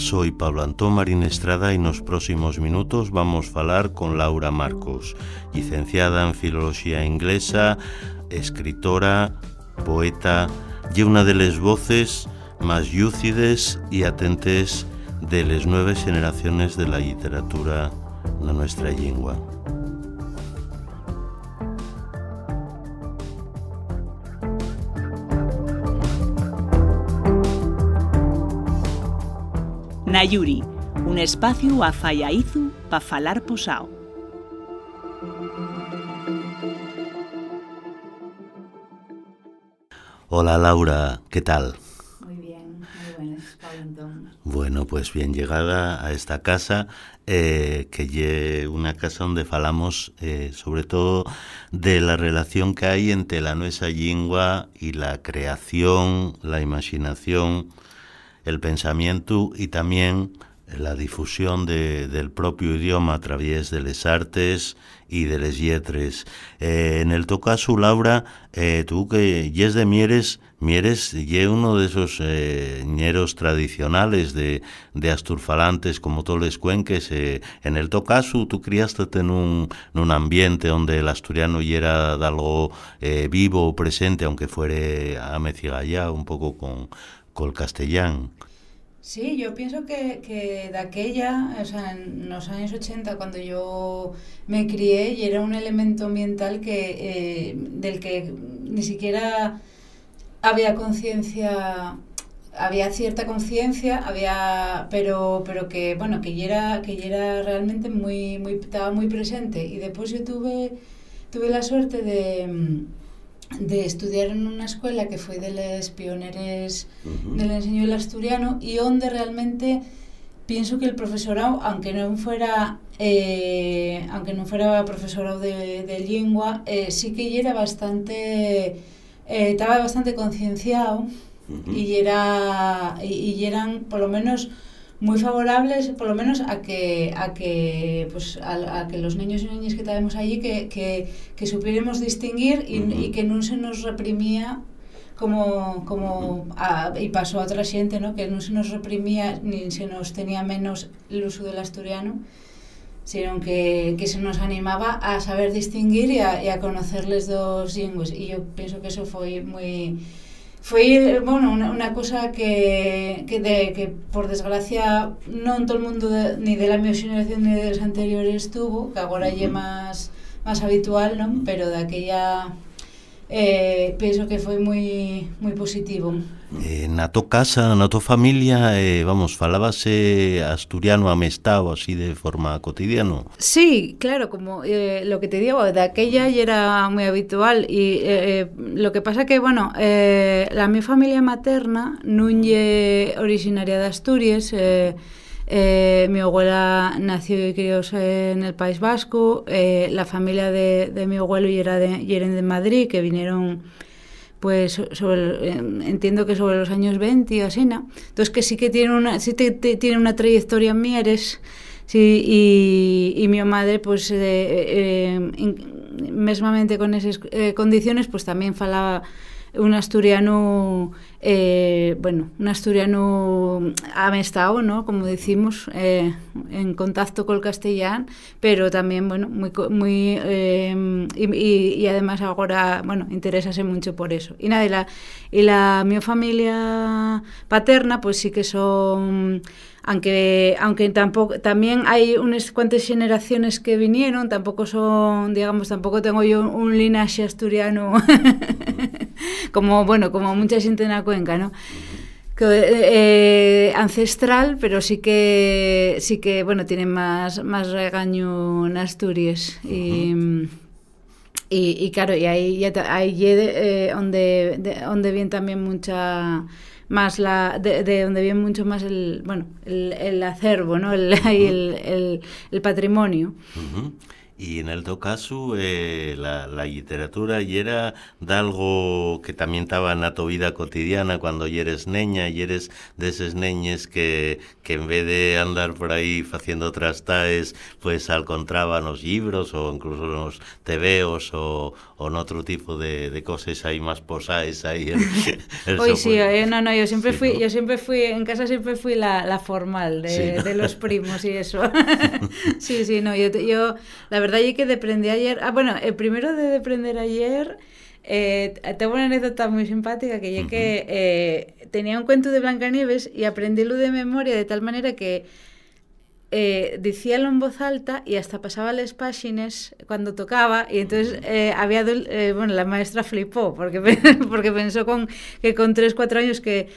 soy Pablo Antón Marín Estrada y nos próximos minutos vamos a falar con Laura Marcos, licenciada en Filología Inglesa, escritora, poeta y una de las voces más lúcides y atentes de las nueve generaciones de la literatura de nuestra lengua. Nayuri, un espacio a Fallaizu para falar posao. Hola Laura, ¿qué tal? Muy bien, muy buenas, Bueno, pues bien llegada a esta casa, eh, que es una casa donde falamos eh, sobre todo de la relación que hay entre la nuestra lengua y la creación, la imaginación, el pensamiento y también la difusión de, del propio idioma a través de las artes y de las yetres. Eh, en el tocaso, Laura, eh, tú que yes de Mieres, Mieres ye uno de esos eh, ñeros tradicionales de, de asturfalantes como todos los cuenques. Eh, en el tocaso, tú criaste en un, en un ambiente donde el asturiano de algo eh, vivo presente, aunque fuere a mecigallá un poco con, con el castellán. Sí, yo pienso que, que de aquella, o sea, en los años 80, cuando yo me crié, y era un elemento ambiental que, eh, del que ni siquiera había conciencia, había cierta conciencia, había, pero, pero que, bueno, que ya era, que ya realmente muy, muy, estaba muy presente. Y después yo tuve, tuve la suerte de de estudiar en una escuela que fue de los pioneros uh -huh. del enseño del asturiano y donde realmente pienso que el profesorado, aunque no fuera eh, aunque no fuera profesorado de, de lengua, eh, sí que era bastante eh, estaba bastante concienciado uh -huh. y era y, y eran por lo menos muy favorables por lo menos a que a que pues a, a que los niños y niñas que tenemos allí que, que, que supiéramos distinguir y, uh -huh. y, que no se nos reprimía como, como a, y pasó a otra gente ¿no? que no se nos reprimía ni se nos tenía menos el uso del asturiano sino que, que se nos animaba a saber distinguir y a, y a conocerles dos lenguas y yo pienso que eso fue muy fue bueno, una, una cosa que, que, de, que, por desgracia, no en todo el mundo, de, ni de la mi generación ni de los anteriores tuvo, que ahora ya más, más habitual, ¿no? pero de aquella eh, penso que foi moi moi positivo. Eh, na to casa, na to familia, eh, vamos, falábase asturiano amestado así de forma cotidiano? Sí, claro, como eh, lo que te digo, de aquella era moi habitual e eh, eh, lo que pasa que, bueno, eh, la mi familia materna non lle originaria de Asturias, eh, Eh, mi abuela nació y crió en el País Vasco. Eh, la familia de, mi abuelo y era de, Madrid, que vinieron, pues, sobre, eh, entiendo que sobre los años 20 y así, ¿no? Entonces, que sí que tiene una, sí tiene una trayectoria en Mieres. Sí, y, mi madre, pues, eh, eh, mesmamente con esas eh, condiciones, pues también falaba un asturiano eh, bueno, un asturiano amestado, ¿no? como decimos, eh, en contacto con el castellán, pero también, bueno, muy, muy y, y, además ahora, bueno, interésase mucho por eso. Y nada, y la, y la mi familia paterna, pues sí que son aunque aunque tampoco también hay unas cuantas generaciones que vinieron tampoco son digamos tampoco tengo yo un linaje asturiano como bueno como mucha gente en la cuenca no eh, ancestral pero sí que sí que bueno tiene más más regaño en Asturias. Y uh -huh. Y, y, claro, y ahí, ahí eh, donde, de, donde viene también mucha más la de, de, donde viene mucho más el bueno el, el acervo no el, el, el, el patrimonio. Uh -huh. Y en el teu caso, eh, la, la, literatura y era de algo que también estaba en tu vida cotidiana cuando eres neña y eres de esas neñes que, que en vez de andar por ahí haciendo trastaes, pues encontraban los libros o incluso los tebeos o, o en otro tipo de, de cosas ahí más posaes ahí. El, el Hoy sí, eh, no, no, yo siempre sí, fui, ¿no? yo siempre fui, en casa siempre fui la, la formal de, sí, ¿no? de los primos y eso. sí, sí, no, yo, yo la verdad verdad es que deprendí ayer... Ah, bueno, el primero de deprender ayer... Eh, tengo una anécdota muy simpática que ya uh -huh. que eh, tenía un cuento de Blancanieves y aprendílo de memoria de tal manera que eh, decíalo en voz alta y hasta pasaba las páginas cuando tocaba y entonces eh, había eh, bueno la maestra flipó porque porque pensó con que con 3 4 años que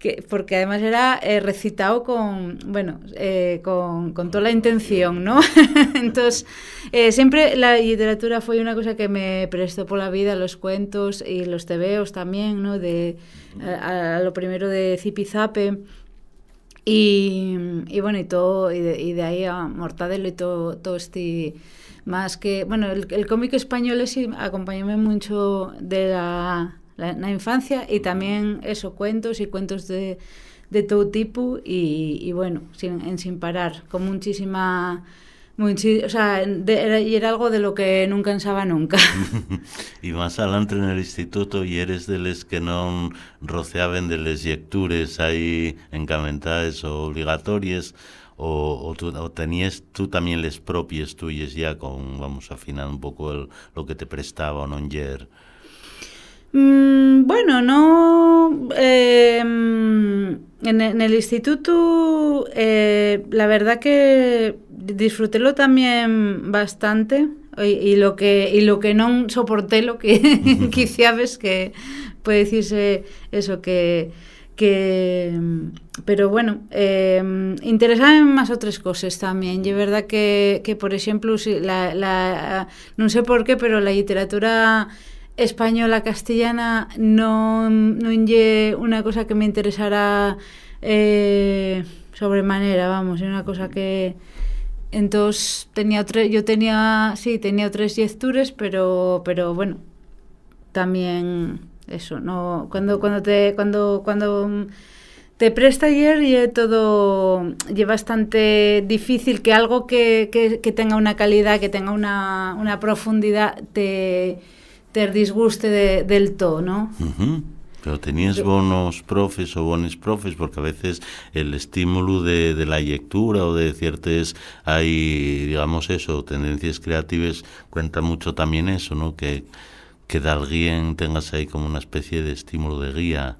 que, porque además era eh, recitado con, bueno, eh, con, con, toda la intención, ¿no? Entonces, eh, siempre la literatura fue una cosa que me prestó por la vida, los cuentos y los tebeos también, ¿no? De, a, a lo primero de Zipizape. Y, y bueno, y todo, y de, y de ahí a Mortadelo y todo, todo este más que, bueno, el, el cómic español es, acompañóme mucho de la la, infancia y también eso, cuentos y cuentos de, de todo tipo y, y bueno, sin, en, sin parar, con muchísima... Muchi, o sea, de, era, y era algo de lo que no cansaba nunca. y más adelante en el instituto y eres de los que no roceaban de las lecturas ahí encamentadas o obligatorias o, o, tú, o tenías tú también las propias tuyas ya con, vamos, afinar un poco el, lo que te prestaba o no ayer. Mm, bueno, no. Eh, en, el instituto, eh, la verdad que disfrutélo también bastante. Y, lo que y lo que no soporté lo que quizá ves que puede decirse eso que que pero bueno eh, interesaban más otras cosas también y verdad que, que por ejemplo la, la, no sé por qué pero la literatura española castellana no, no una cosa que me interesara eh, sobremanera, vamos, una cosa que entonces tenía otra, yo tenía sí, tenía tres lecturas, pero pero bueno, también eso, no cuando cuando te cuando cuando te presta ayer y todo bastante difícil que algo que, que, que tenga una calidad, que tenga una, una profundidad te ter disguste de, del todo, ¿no? Uh -huh. Pero tenías buenos profes o buenos profes, porque a veces el estímulo de, de, la lectura o de ciertas, hay, digamos eso, tendencias creativas, cuenta mucho también eso, ¿no? Que, que de alguien tengas ahí como una especie de estímulo de guía.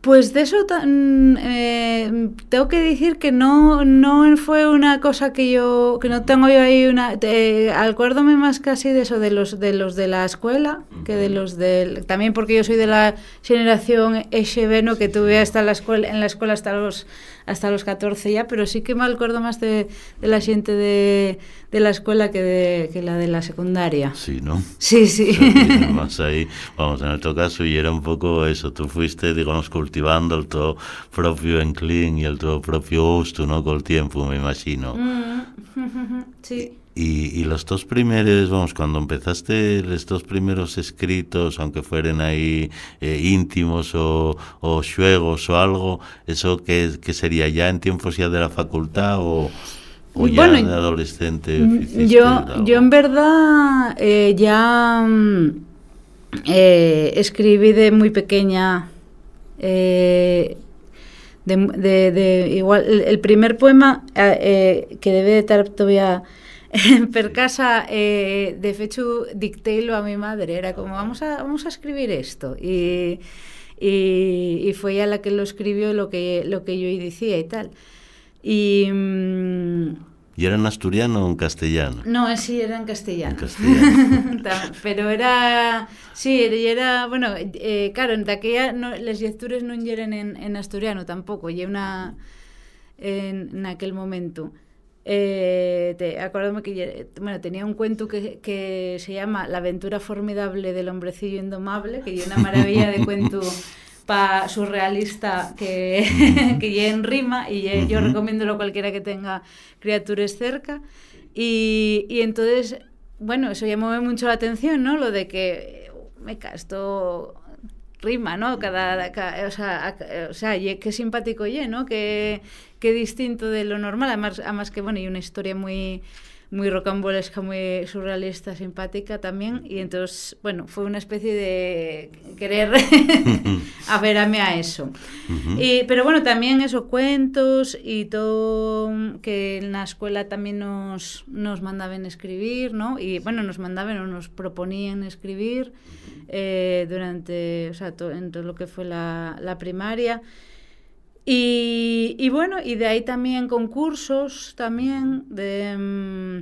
Pues de eso eh, tengo que decir que no, no fue una cosa que yo, que no tengo yo ahí una, eh, acuérdome más casi de eso, de los de los de la escuela, que de los del, también porque yo soy de la generación XB, ¿no? que tuve hasta la escuela, en la escuela hasta los hasta los 14 ya, pero sí que me acuerdo más de, de la gente de, de, la escuela que, de, que la de la secundaria. Sí, ¿no? Sí, sí. más ahí, vamos, en nuestro caso, y era un poco eso, tú fuiste, digamos, cultivando el tuo propio enclín y el tuo propio gusto, ¿no? Con el tiempo, me imagino. Mm, sí. Y, y, los dos primeros, vamos, cuando empezaste los dos primeros escritos, aunque fueran ahí eh, íntimos o, o o algo, ¿eso qué, qué, sería? ¿Ya en tiempos ya de la facultad o, o ya bueno, de adolescente? Yo, yo en verdad eh, ya mm, eh, escribí de muy pequeña. Eh, de, de, de, igual, el, el primer poema que debe de estar todavía per casa, eh, de hecho, dictélo a mi madre, era como, vamos a, vamos a escribir esto. Y, y, y fue ella la que lo escribió lo que, lo que yo decía y tal. Y... Mmm, ¿Y era en asturiano o en castellano? No, sí, era en castellano. En castellano. Pero era... Sí, era... Bueno, eh, claro, en aquella... No, las lecturas no eran en, en asturiano tampoco, y una... En, en aquel momento. Eh, te, acuérdame que bueno, tenía un cuento que, que, se llama La aventura formidable del hombrecillo indomable, que es una maravilla de cuento pa surrealista que, que en rima y yo recomiendo a cualquiera que tenga criaturas cerca y, y entonces bueno, eso llamó mucho la atención, ¿no? Lo de que, meca, esto rima, ¿no? Cada, cada o, sea, o sea, qué simpático ye, ¿no? Qué, qué distinto de lo normal, además, además que, bueno, y una historia muy muy rocambolesca, muy surrealista, simpática también. Y entonces, bueno, fue una especie de querer averame a eso. y, pero bueno, también esos cuentos y todo que en la escuela también nos, nos mandaban escribir, ¿no? Y bueno, nos mandaban o nos proponían escribir eh, durante, o sea, en todo lo que fue la, la primaria. Y, bueno, y de ahí también concursos también de, mm,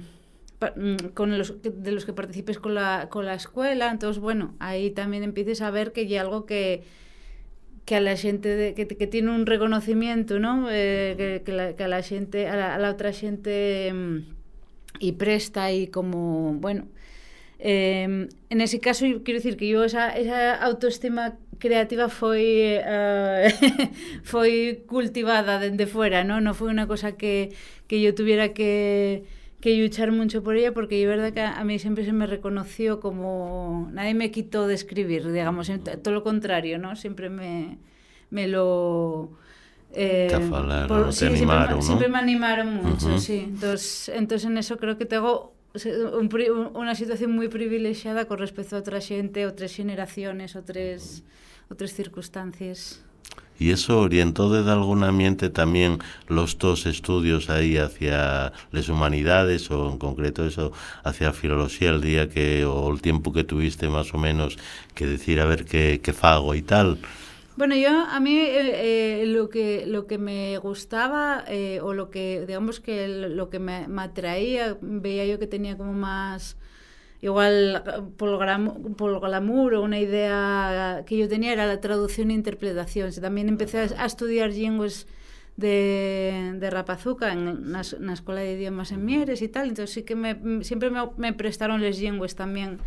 mm, con los, de los que participes con la, con la escuela. Entonces, bueno, ahí también empieces a ver que hay algo que, que a la gente de, que, que, tiene un reconocimiento, ¿no? Eh, que, la, que, a la gente, a la otra gente mm, y presta y como, bueno, eh, en ese caso quiero decir que yo esa, esa autoestima creativa foi uh, foi cultivada dende fuera, ¿no? No foi unha cosa que, que yo tuviera que, que luchar mucho por ella porque es verdad que a, mí siempre se me reconoció como nadie me quitó de escribir, digamos, todo lo contrario, ¿no? Siempre me, me lo eh, siempre, animaron, ¿no? siempre me animaron mucho, uh -huh. sí. Entonces, entonces en eso creo que tengo un, una situación muy privilegiada con respecto a otra xente, outras xeneraciones, outras, outras circunstancias. ¿Y eso orientó desde algún ambiente también los dos estudios ahí hacia las humanidades o en concreto eso hacia filología el día que o el tiempo que tuviste más o menos que decir a ver qué, qué fago y tal? Bueno, yo a mí eh, eh, lo que lo que me gustaba eh, o lo que digamos que lo que me, me, atraía veía yo que tenía como más igual por el, por glamour o una idea que yo tenía era la traducción e interpretación. También empecé a, a estudiar lenguas de, de Rapazuca en la escuela de idiomas en Mieres y tal, entonces sí que me, siempre me, me prestaron las lenguas también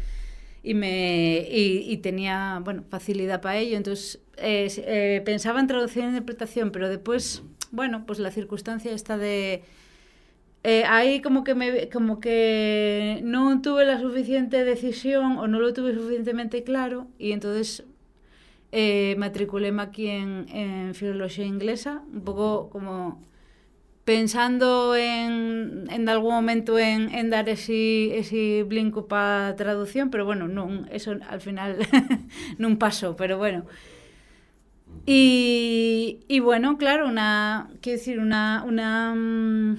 y me y, y, tenía bueno facilidad para ello entonces eh, eh, pensaba en traducción e interpretación pero después bueno pues la circunstancia está de Eh, aí como que me como que non tuve la suficiente decisión ou non lo tuve suficientemente claro e entonces eh, matriculeme aquí en, en filología inglesa un pouco como pensando en, en algún momento en, en dar ese, ese blinco para traducción, pero bueno, non, eso al final non pasou, pero bueno. Y, y bueno, claro, una, quiero decir, una, una, mm,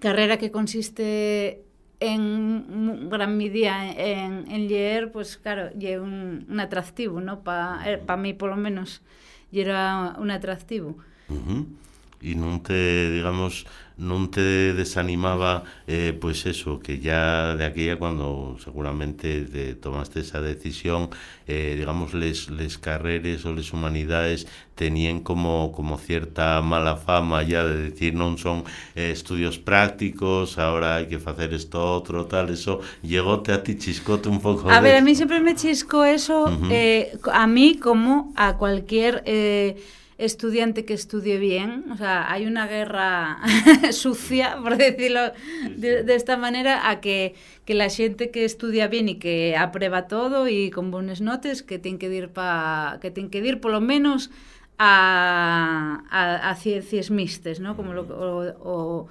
carrera que consiste en gran medida en, en leer, pues claro, y un, un atractivo, ¿no? Para eh, pa mí, por lo menos, era un atractivo. Y no te, digamos, no te desanimaba, eh, pues eso, que ya de aquella cuando seguramente te tomaste esa decisión, eh, digamos, les, les carreres o les humanidades tenían como, como cierta mala fama ya de decir no son eh, estudios prácticos, ahora hay que hacer esto otro, tal, eso llegóte a ti, chiscote un poco. A ver, a mí siempre me chisco eso, uh -huh. a mí como a cualquier... Estudiante que estudie bien. O sea, hay una guerra sucia, por decirlo de, de, esta manera, a que, que la xente que estudia bien e que aprueba todo e con buenas notas, que ten que dir pa, que ten que dir polo menos a, a, a ciencias mixtas, ¿no? Como lo, o, o,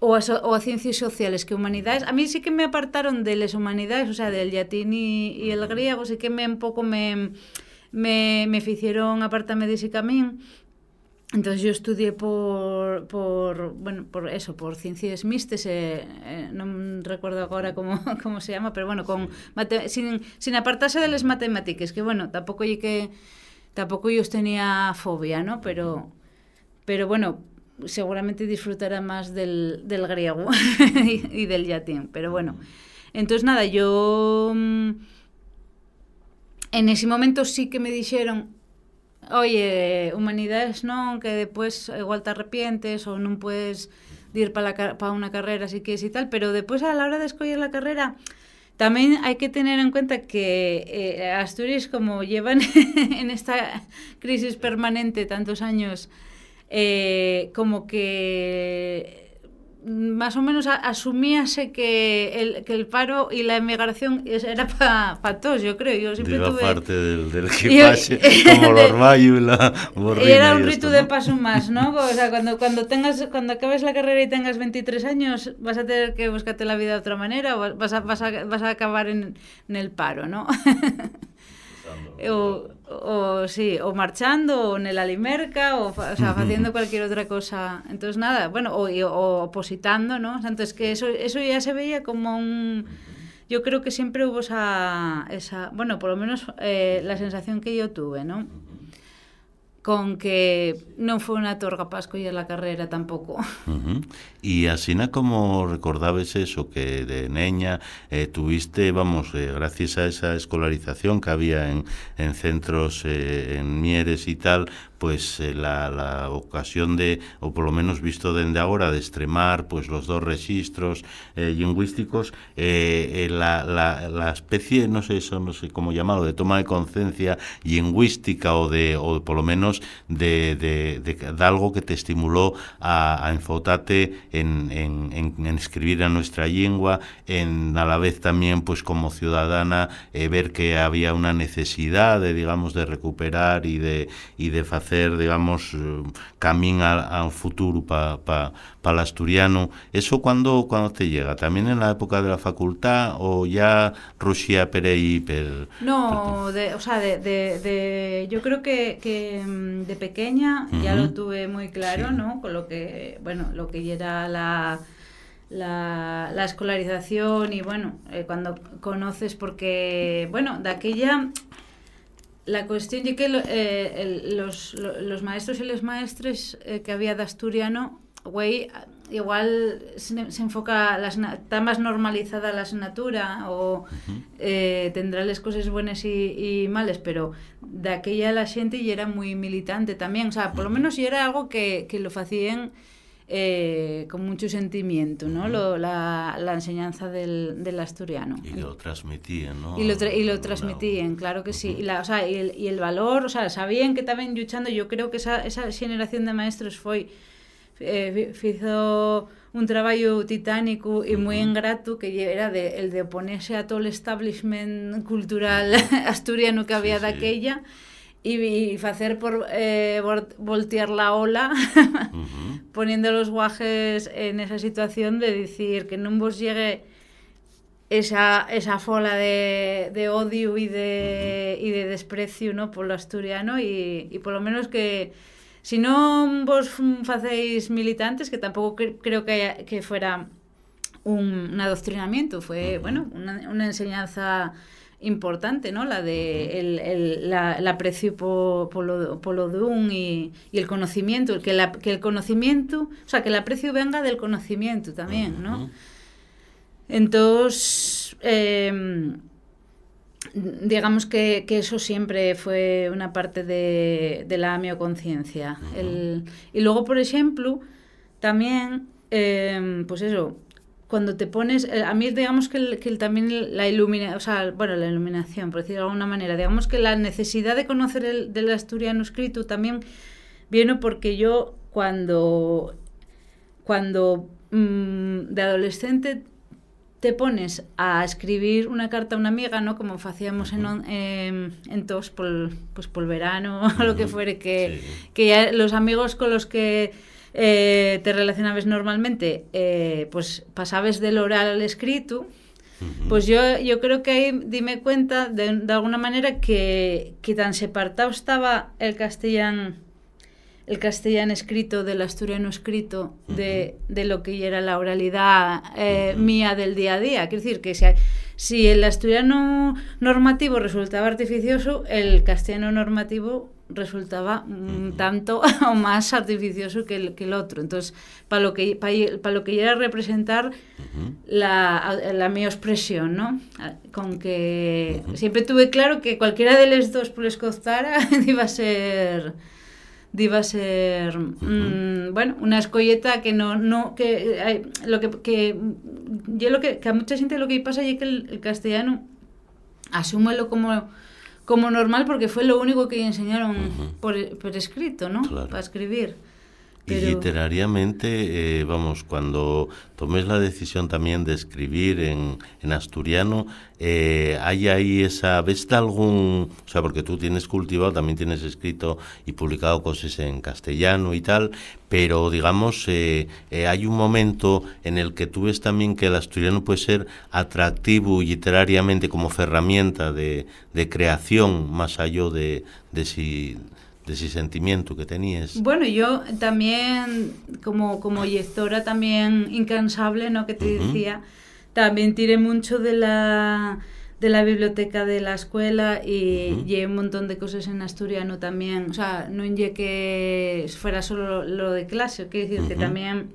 o a, o a ciencias sociales que humanidades. A mí sí que me apartaron de las humanidades, o sea, del latín y, y el griego, sí que me un pouco me me, me fixeron apartame dese camín. Entonces yo estudié por, por, bueno, por eso, por ciencias mixtas, eh, eh, non recuerdo agora como, como se llama, pero bueno, con mate, sin, sin apartarse de las matemáticas, que bueno, tampouco lle que tampouco yo tenía fobia, ¿no? Pero, pero bueno, seguramente disfrutará más del, del griego y, y del latín, pero bueno. Entonces nada, yo en ese momento sí que me dixeron oye, humanidades non, que después igual te arrepientes ou non puedes ir para pa unha carrera si quieres e tal, pero después a la hora de escoller la carrera También hay que tener en cuenta que eh, Asturias, como llevan en esta crisis permanente tantos años, eh, como que más o menos asumíase que el, que el paro y la emigración era para pa todos, yo creo. Yo siempre Diva tuve... parte del, del equipaje, como los rayos y la borrina. Y era un rito de paso más, ¿no? O sea, cuando, cuando, tengas, cuando acabes la carrera y tengas 23 años, vas a tener que buscarte la vida de otra manera o vas a, vas a, vas a acabar en, en el paro, ¿no? O, o sí, o marchando, o en el Alimerca, o, o sea, haciendo cualquier otra cosa. Entonces, nada, bueno, o, o opositando, ¿no? O sea, Entonces, que eso, eso ya se veía como un... Yo creo que siempre hubo esa, esa bueno, por lo menos eh, la sensación que yo tuve, ¿no? Con que no fue una torga para escoger la carrera tampoco. Ujú. Y así como recordabas eso, que de niña eh, tuviste, vamos, eh, gracias a esa escolarización que había en, en centros, eh, en Mieres y tal, pues eh, la, la ocasión de, o por lo menos visto desde ahora, de extremar pues los dos registros eh, lingüísticos, eh, eh, la, la, la especie, no sé eso, no sé cómo llamarlo, de toma de conciencia lingüística o de, o por lo menos de, de, de, algo que te estimuló a, a enfocarte en, en, en, en escribir a nuestra lengua, en a la vez también pues como ciudadana eh, ver que había una necesidad de digamos de recuperar y de y de hacer digamos eh, camino a, un futuro para pa, pa el asturiano eso cuando cuando te llega también en la época de la facultad o ya Rusia Perey per, No, de, o sea, de, de, de- yo creo que, que mm, de pequeña ya lo tuve muy claro, Sí. ¿no? Con lo que, bueno, lo que era la, la, la escolarización y bueno, eh, cuando conoces, porque, bueno, de aquella, la cuestión es que lo- eh, el- los, lo- los maestros y las maestres eh, que había de asturiano, güey, igual se, se enfoca, la, está más normalizada la asignatura o eh, tendrá las cosas buenas y, y males, pero de aquella la gente y era muy militante también, o sea, por lo menos y era algo que, que lo hacían eh, con mucho sentimiento, ¿no? Lo- la, la enseñanza del, del asturiano. y lo transmitían ¿no? Y lo, tra- y lo transmitían, claro que sí. Y, la, o sea, y, el, y el valor, o sea, sabían que estaban luchando. Yo creo que esa, esa generación de maestros foi eh, fi- fizo un traballo titánico e moi ingrato que era de, el de oponerse a todo el establishment cultural asturiano que había Sí, sí. daquella e, e facer por eh, vol- voltear la ola poniendo los guajes en esa situación de decir que non vos llegue esa, esa fola de, de odio y de, y de desprecio ¿no? por lo asturiano y, y por lo menos que si no vos facéis militantes, que tampoco cre- creo que, haya- que fuera un, un adoctrinamiento, fue bueno una, una enseñanza importante, ¿no? La de el, el, la, el aprecio por, por, lo, por lo dun y, y el conocimiento, que, la, que el conocimiento, o sea, que el aprecio venga del conocimiento también, ¿no? Entonces, eh, digamos que, que eso siempre fue una parte de, de la mioconciencia. Ujú. El- Y luego, por ejemplo, también, eh, pues eso, cuando te pones, eh, a mí digamos que, el- que el- también la ilumina, o sea, bueno, la iluminación, por decirlo de alguna manera, digamos que la necesidad de conocer el del asturiano escrito también vino porque yo cuando cuando mm, de adolescente te pones a escribir una carta a una amiga, ¿no? Como hacíamos en, on- em, en tos por, pues por el verano o lo que fuere, que, Sí. que ya los amigos con los que eh, te relacionabas normalmente, eh, pues pasabas del oral al escrito, pues yo, yo creo que ahí dime cuenta de, de alguna manera que, que tan separado estaba el castellano el castellano escrito del asturiano escrito de, de lo que era la oralidad eh, mía del día a día. Quiero decir que si, hay- si el asturiano normativo resultaba artificioso, el castellano normativo resultaba mm, tanto o más artificioso que el, que el otro. Entonces, para lo que, para, lo que era representar la, la mi expresión, ¿no? Con que siempre tuve claro que cualquiera de los dos por les costara iba a ser iba a ser mm, bueno una escolleta que no no que eh, lo que, que yo lo que, que a mucha gente lo que pasa es que el, el castellano asúmelo como como normal porque fue lo único que enseñaron por, por, escrito, ¿no? Para escribir. Y literariamente, eh, vamos, cuando tomes la decisión también de escribir en, en asturiano, eh, ¿hay ahí esa, ves algún, o sea, porque tú tienes cultivado, también tienes escrito y publicado cosas en castellano y tal, pero digamos, eh, hay un momento en el que tú ves también que el asturiano puede ser atractivo literariamente como herramienta de, de creación, más allá de, de si de ese sentimiento que tenías. Bueno, yo también, como, como lectora también incansable, ¿no? Que te decía, también tiré mucho de la de la biblioteca de la escuela y uh un montón de cosas en asturiano también. O sea, no llegué que fuera solo lo de clase, quiero decir que también...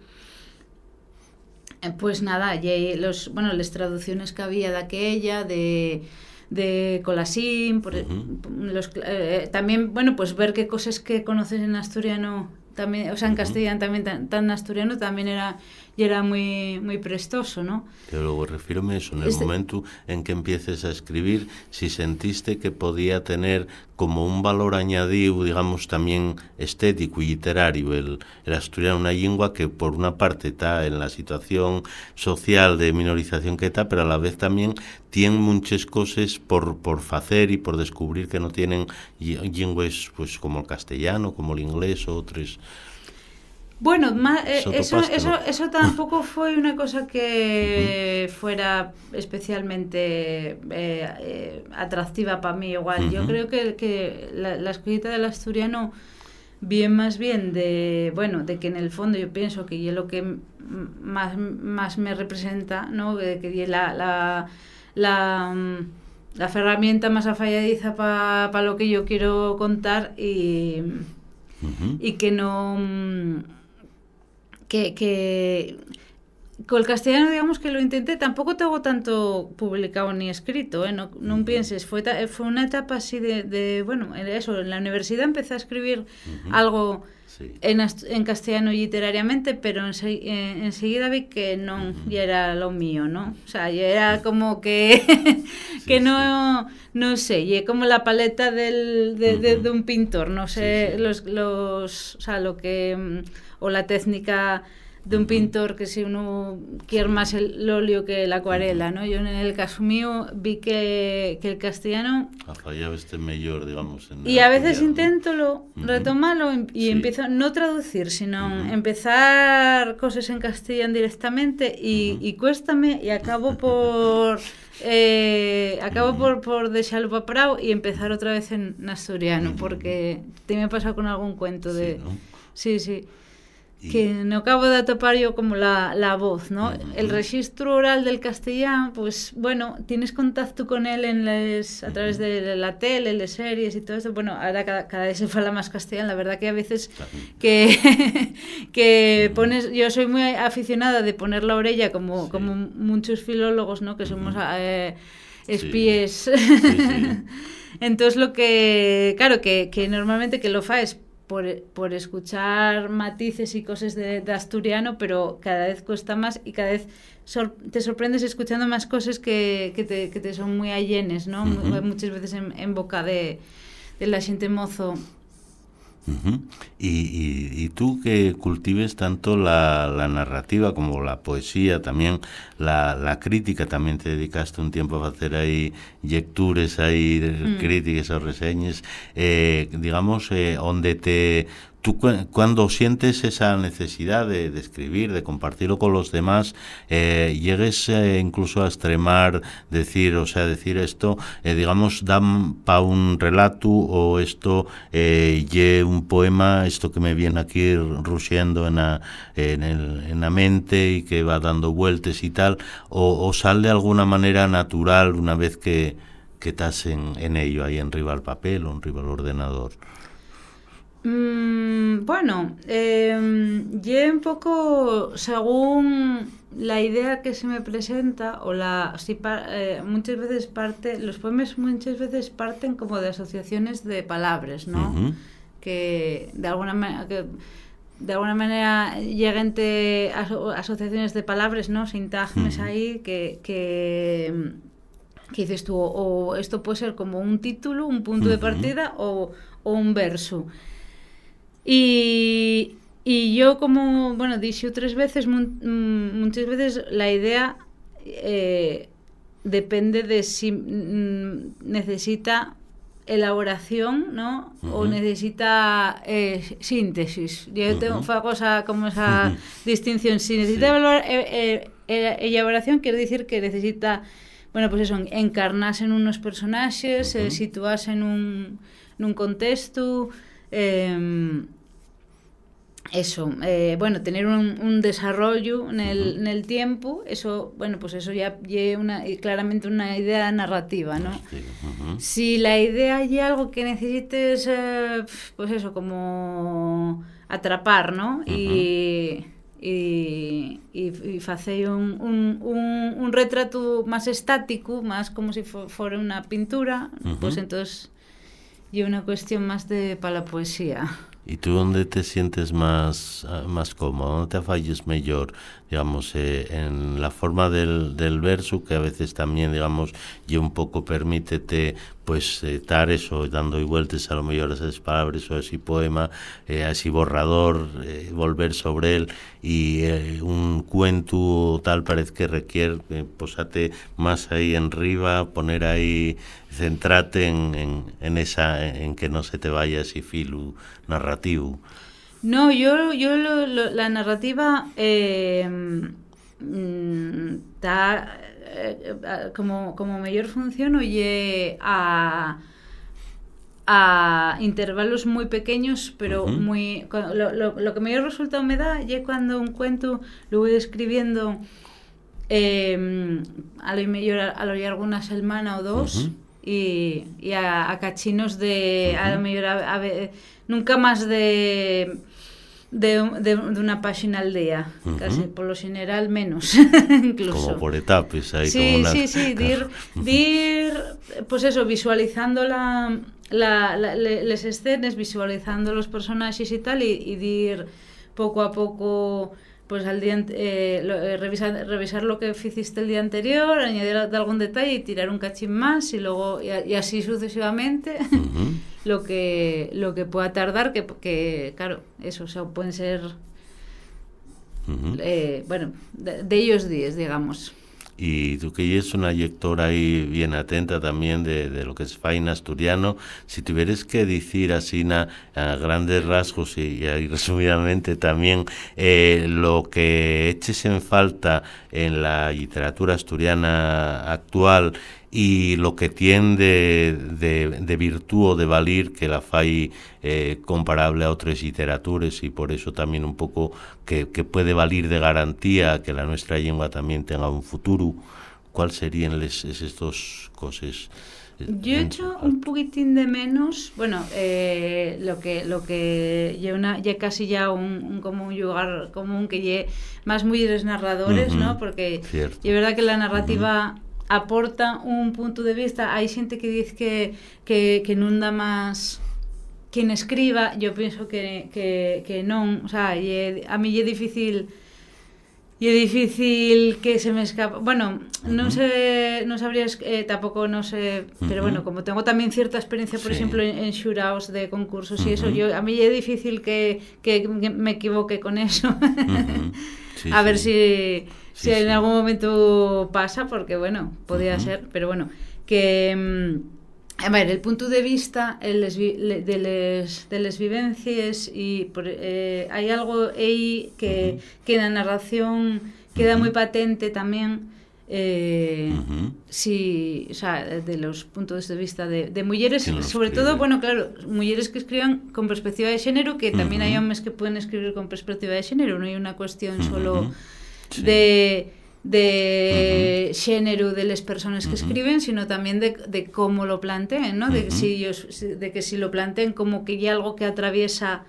Eh, pues nada, los, bueno, las traducciones que había de aquella, de de Colasín, por, los, eh, también, bueno, pues ver qué cosas que conoces en asturiano, también, o sea, en castellano también tan, tan asturiano también era y era muy, muy prestoso, ¿no? Pero luego refiero a eso, en el este momento en que empieces a escribir, si sentiste que podía tener como un valor añadido, digamos, también estético y literario, el, el asturiano, una lengua que por una parte está en la situación social de minorización que está, pero a la vez también tiene muchas cosas por, por hacer y por descubrir que no tienen lenguas pues, como el castellano, como el inglés o otros bueno, eh, eso, eso, eso tampoco fue una cosa que fuera especialmente eh, eh, atractiva para mí. Igual, yo creo que, que la, la, escrita del asturiano bien más bien de, bueno, de que en el fondo yo pienso que es lo que más, más me representa, ¿no? De que la, la, la, la herramienta más afalladiza para pa lo que yo quiero contar y, y que no que, que con el castellano, digamos que lo intenté, tampoco tengo tanto publicado ni escrito, ¿eh? no, no pienses, fue, fue una etapa así de, de, bueno, eso, en la universidad empecé a escribir algo en, en, castellano literariamente, pero eh, enseguida vi que no, ya era lo mío, ¿no? O sea, ya era como que, que no, no sé, y como la paleta del, de, de, un pintor, no sé, los, los, o sea, lo que mm, o la técnica de un pintor que si uno quiere más el óleo que la acuarela, ¿no? Yo en el caso mío vi que, que el castellano... Ha fallado este mejor, digamos. En y a veces intento lo, retomarlo y, empiezo no traducir, sino empezar cosas en castellano directamente y, y cuéstame y acabo por... Eh, acabo por, por dejarlo para y empezar otra vez en asturiano, porque te me ha pasado con algún cuento de... Sí, sí que no acabo de atopar yo como la, la voz, ¿no? El registro oral del castellano, pues bueno, tienes contacto con él en les, a través de la tele, las series y todo eso. Bueno, ahora cada, cada vez se fala más castellano, la verdad que a veces que, que pones, yo soy muy aficionada de poner la orella como, como muchos filólogos, ¿no? Que somos eh, espíes. Entonces lo que, claro, que, que normalmente que lo faes por, por, escuchar matices y cosas de, de, asturiano, pero cada vez cuesta más y cada vez sor te sorprendes escuchando más cosas que, que, te, que te, son muy allenes, ¿no? Uh -huh. Muchas veces en, en boca de, de, la gente mozo. Uh -huh. y, y, y, tú que cultives tanto la, la, narrativa como la poesía, también la, la, crítica, también te dedicaste un tiempo a hacer ahí lecturas, ahí mm. críticas o reseñas, eh, digamos, eh, donde te tú cuando sientes esa necesidad de, escribir, de compartirlo con los demás, eh, llegues eh, incluso a extremar, decir, o sea, decir esto, eh, digamos, dan para un relato o esto, eh, ye un poema, esto que me viene aquí el, en la mente y que va dando vueltas y tal, o, o sale de alguna manera natural una vez que, que estás en, en ello, ahí en rival papel o en rival ordenador. Mm, bueno, eh, yo un poco según la idea que se me presenta o la si eh, muchas veces parte los poemas muchas veces parten como de asociaciones de palabras, ¿no? Uh -huh. Que de alguna manera que de alguna manera lleguen aso asociaciones de palabras, ¿no? Sintagmas ahí que, que, que, dices tú, o esto puede ser como un título, un punto de partida o, o un verso. Y, y yo como, bueno, dije tres veces, mm, muchas veces la idea eh, depende de si mm, necesita elaboración, ¿no? Uh -huh. O necesita eh, síntesis. Yo uh -huh. tengo fa cosa como esa uh -huh. distinción. Si necesita sí. eh, eh, elaboración, quiere decir que necesita, bueno, pues eso, encarnarse en unos personajes, situarse en un, en un contexto. Eh, eso, eh, bueno, tener un, un desarrollo en el, uh -huh. en el, tiempo, eso, bueno, pues eso ya lleva una, claramente una idea narrativa, ¿no? Uh -huh. Si la idea hay algo que necesites, eh, pues eso, como atrapar, ¿no? Uh -huh. Y, y, y, y hacer un, un, un, un, retrato más estático, más como si fuera una pintura, uh -huh. pues entonces y una cuestión más de para la poesía. ¿Y tú dónde te sientes más, ah, más cómodo? ¿Dónde te falles mejor? Digamos, eh, en la forma del, del, verso, que a veces también, digamos, y un poco permítete, pues, estar eso, dando vueltas a lo mejor a esas palabras o ese poema, eh, a ese borrador, eh, volver sobre él, y eh, un cuento tal parece que requiere eh, posate más ahí en arriba, poner ahí, centrate en, en, en, esa, en que no se te vaya ese filo narrativo. No, yo, yo lo, lo, la narrativa eh, está eh, como, como mejor función oye a a intervalos muy pequeños, pero uh -huh. muy lo, lo, lo, que mayor resultado me da es cuando un cuento lo voy escribiendo eh, a lo mejor a, a lo largo una semana o dos uh -huh. Y, y a, a, cachinos de uh -huh. a lo mejor a, a, nunca más de de, de, de, una página al día, uh -huh. casi por lo general menos, incluso. Como por etapas, ahí sí, como una... Sí, sí, dir, dir, pues eso, visualizando la, la, la, las escenas, visualizando los personajes y tal, y, y dir poco a poco pues al día eh, lo, eh, revisar, revisar lo que hiciste el día anterior, añadir algún detalle y tirar un cachín más y luego y, y así sucesivamente uh -huh. lo que lo que pueda tardar que, que claro eso o sea, pueden ser uh -huh. eh, bueno de, de, ellos días digamos y tú que eres una lectora ahí bien atenta también de, de, lo que es faina asturiano, si tuvieras que decir así a grandes rasgos y, y resumidamente también eh, lo que eches en falta en la literatura asturiana actual y lo que tiene de, de, virtud o de valir que la fai eh, comparable a otras literaturas y por eso también un poco que, que puede valir de garantía que la nuestra lengua también tenga un futuro. ¿Cuál serían les, esas dos cosas? Yo he hecho un poquitín de menos, bueno, eh, lo que lo que ya una ya casi ya un, un como un lugar común que lle más mujeres narradores, uh -huh. ¿no? Porque es verdad que la narrativa uh -huh aporta un punto de vista. Hai xente que diz que, que, que non dá máis quen escriba, eu penso que, que, que non, o sea, lle, a mí é difícil e é difícil que se me escapa. Bueno, non sé, non sabría eh, tampouco non sé, pero bueno, como tengo tamén cierta experiencia, por sí. exemplo, en, en xuraos de concursos uh -huh. eso, yo a mí é difícil que, que me equivoque con eso. Sí, a ver si si en algún momento pasa, porque bueno, podría ser, pero bueno, que mm, a el punto de vista les, de les de les vivencias y por, eh, hay algo ahí que, uh -huh. que en la narración queda uh -huh. muy patente también eh, uh -huh. si, o sea, de los puntos de vista de, de mujeres, sobre todo, bueno, claro, mujeres que escriban con perspectiva de género, que también hay hombres que pueden escribir con perspectiva de género, no hay una cuestión solo... Sí. de de uh -huh. xénero de las personas que uh -huh. escriben, sino también de, de cómo lo planteen, ¿no? De, uh -huh. si ellos, de que si lo planteen como que hay algo que atraviesa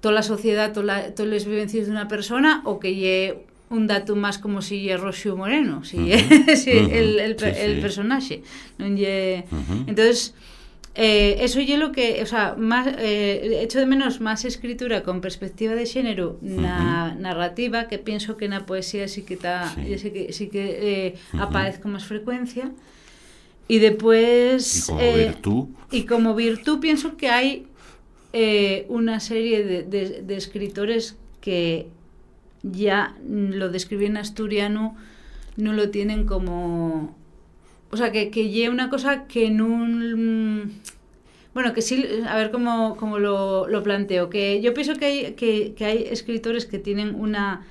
toda la sociedad, toda todas las vivencias de una persona, o que hay un dato más como si es Rocío Moreno, si, si el, el, sí, el, personaje. ¿no? Entonces, Eh, eso yo lo que, o sea, más, eh, echo de menos más escritura con perspectiva de género na, narrativa, que pienso que na poesía sí que está, sí. sí que, sí que eh, uh -huh. aparece con más frecuencia. Y después... Y como eh, virtud. Y como virtud pienso que hay eh, una serie de, de, de, escritores que ya lo de escribir en asturiano no lo tienen como o sea, que, que lleve una cosa que en un... Bueno, que sí, a ver cómo, cómo lo, lo, planteo. Que yo pienso que hay, que, que, hay escritores que tienen una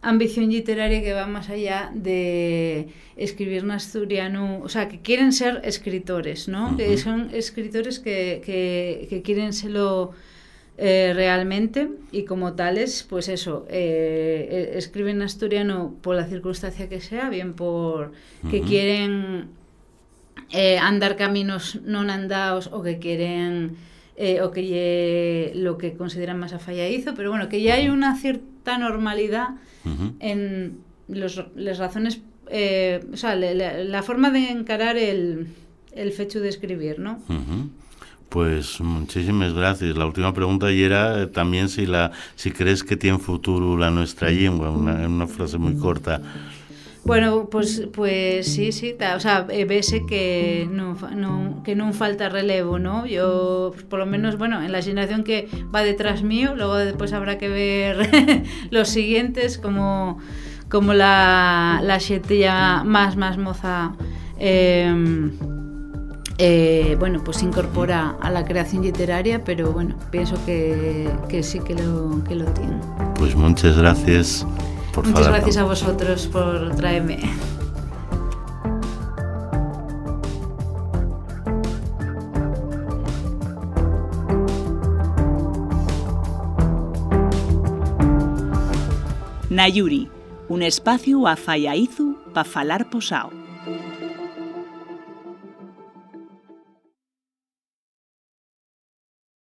ambición literaria que va más allá de escribir en asturiano, o sea, que quieren ser escritores, ¿no? Uh -huh. Que son escritores que, que, que quieren serlo eh, realmente y como tales, pues eso, eh, escriben asturiano por la circunstancia que sea, bien por que uh -huh. quieren eh, andar caminos non andados o que quieren eh, o que lo que consideran más afalladizo, pero bueno, que ya hay una cierta normalidad uh -huh. en los, las razones, eh, o sea, la, la, forma de encarar el, el fecho de escribir, ¿no? Uh -huh. Pues muchísimas gracias. La última pregunta y era también si la si crees que tiene futuro la nuestra lengua, una, una frase muy corta. Bueno, pues, pues sí, sí, o sea, vese que no, no, que non falta relevo, ¿no? Yo, por lo menos, bueno, en la generación que va detrás mío, luego después habrá que ver los siguientes, como, como la, la más, más moza... Eh, eh, bueno, pues incorpora a la creación literaria, pero bueno, pienso que, que sí que lo, que lo tiene. Pues muchas gracias por Muchas falar. gracias a vosotros por traerme. Nayuri, un espacio a Fallaizu para falar posao.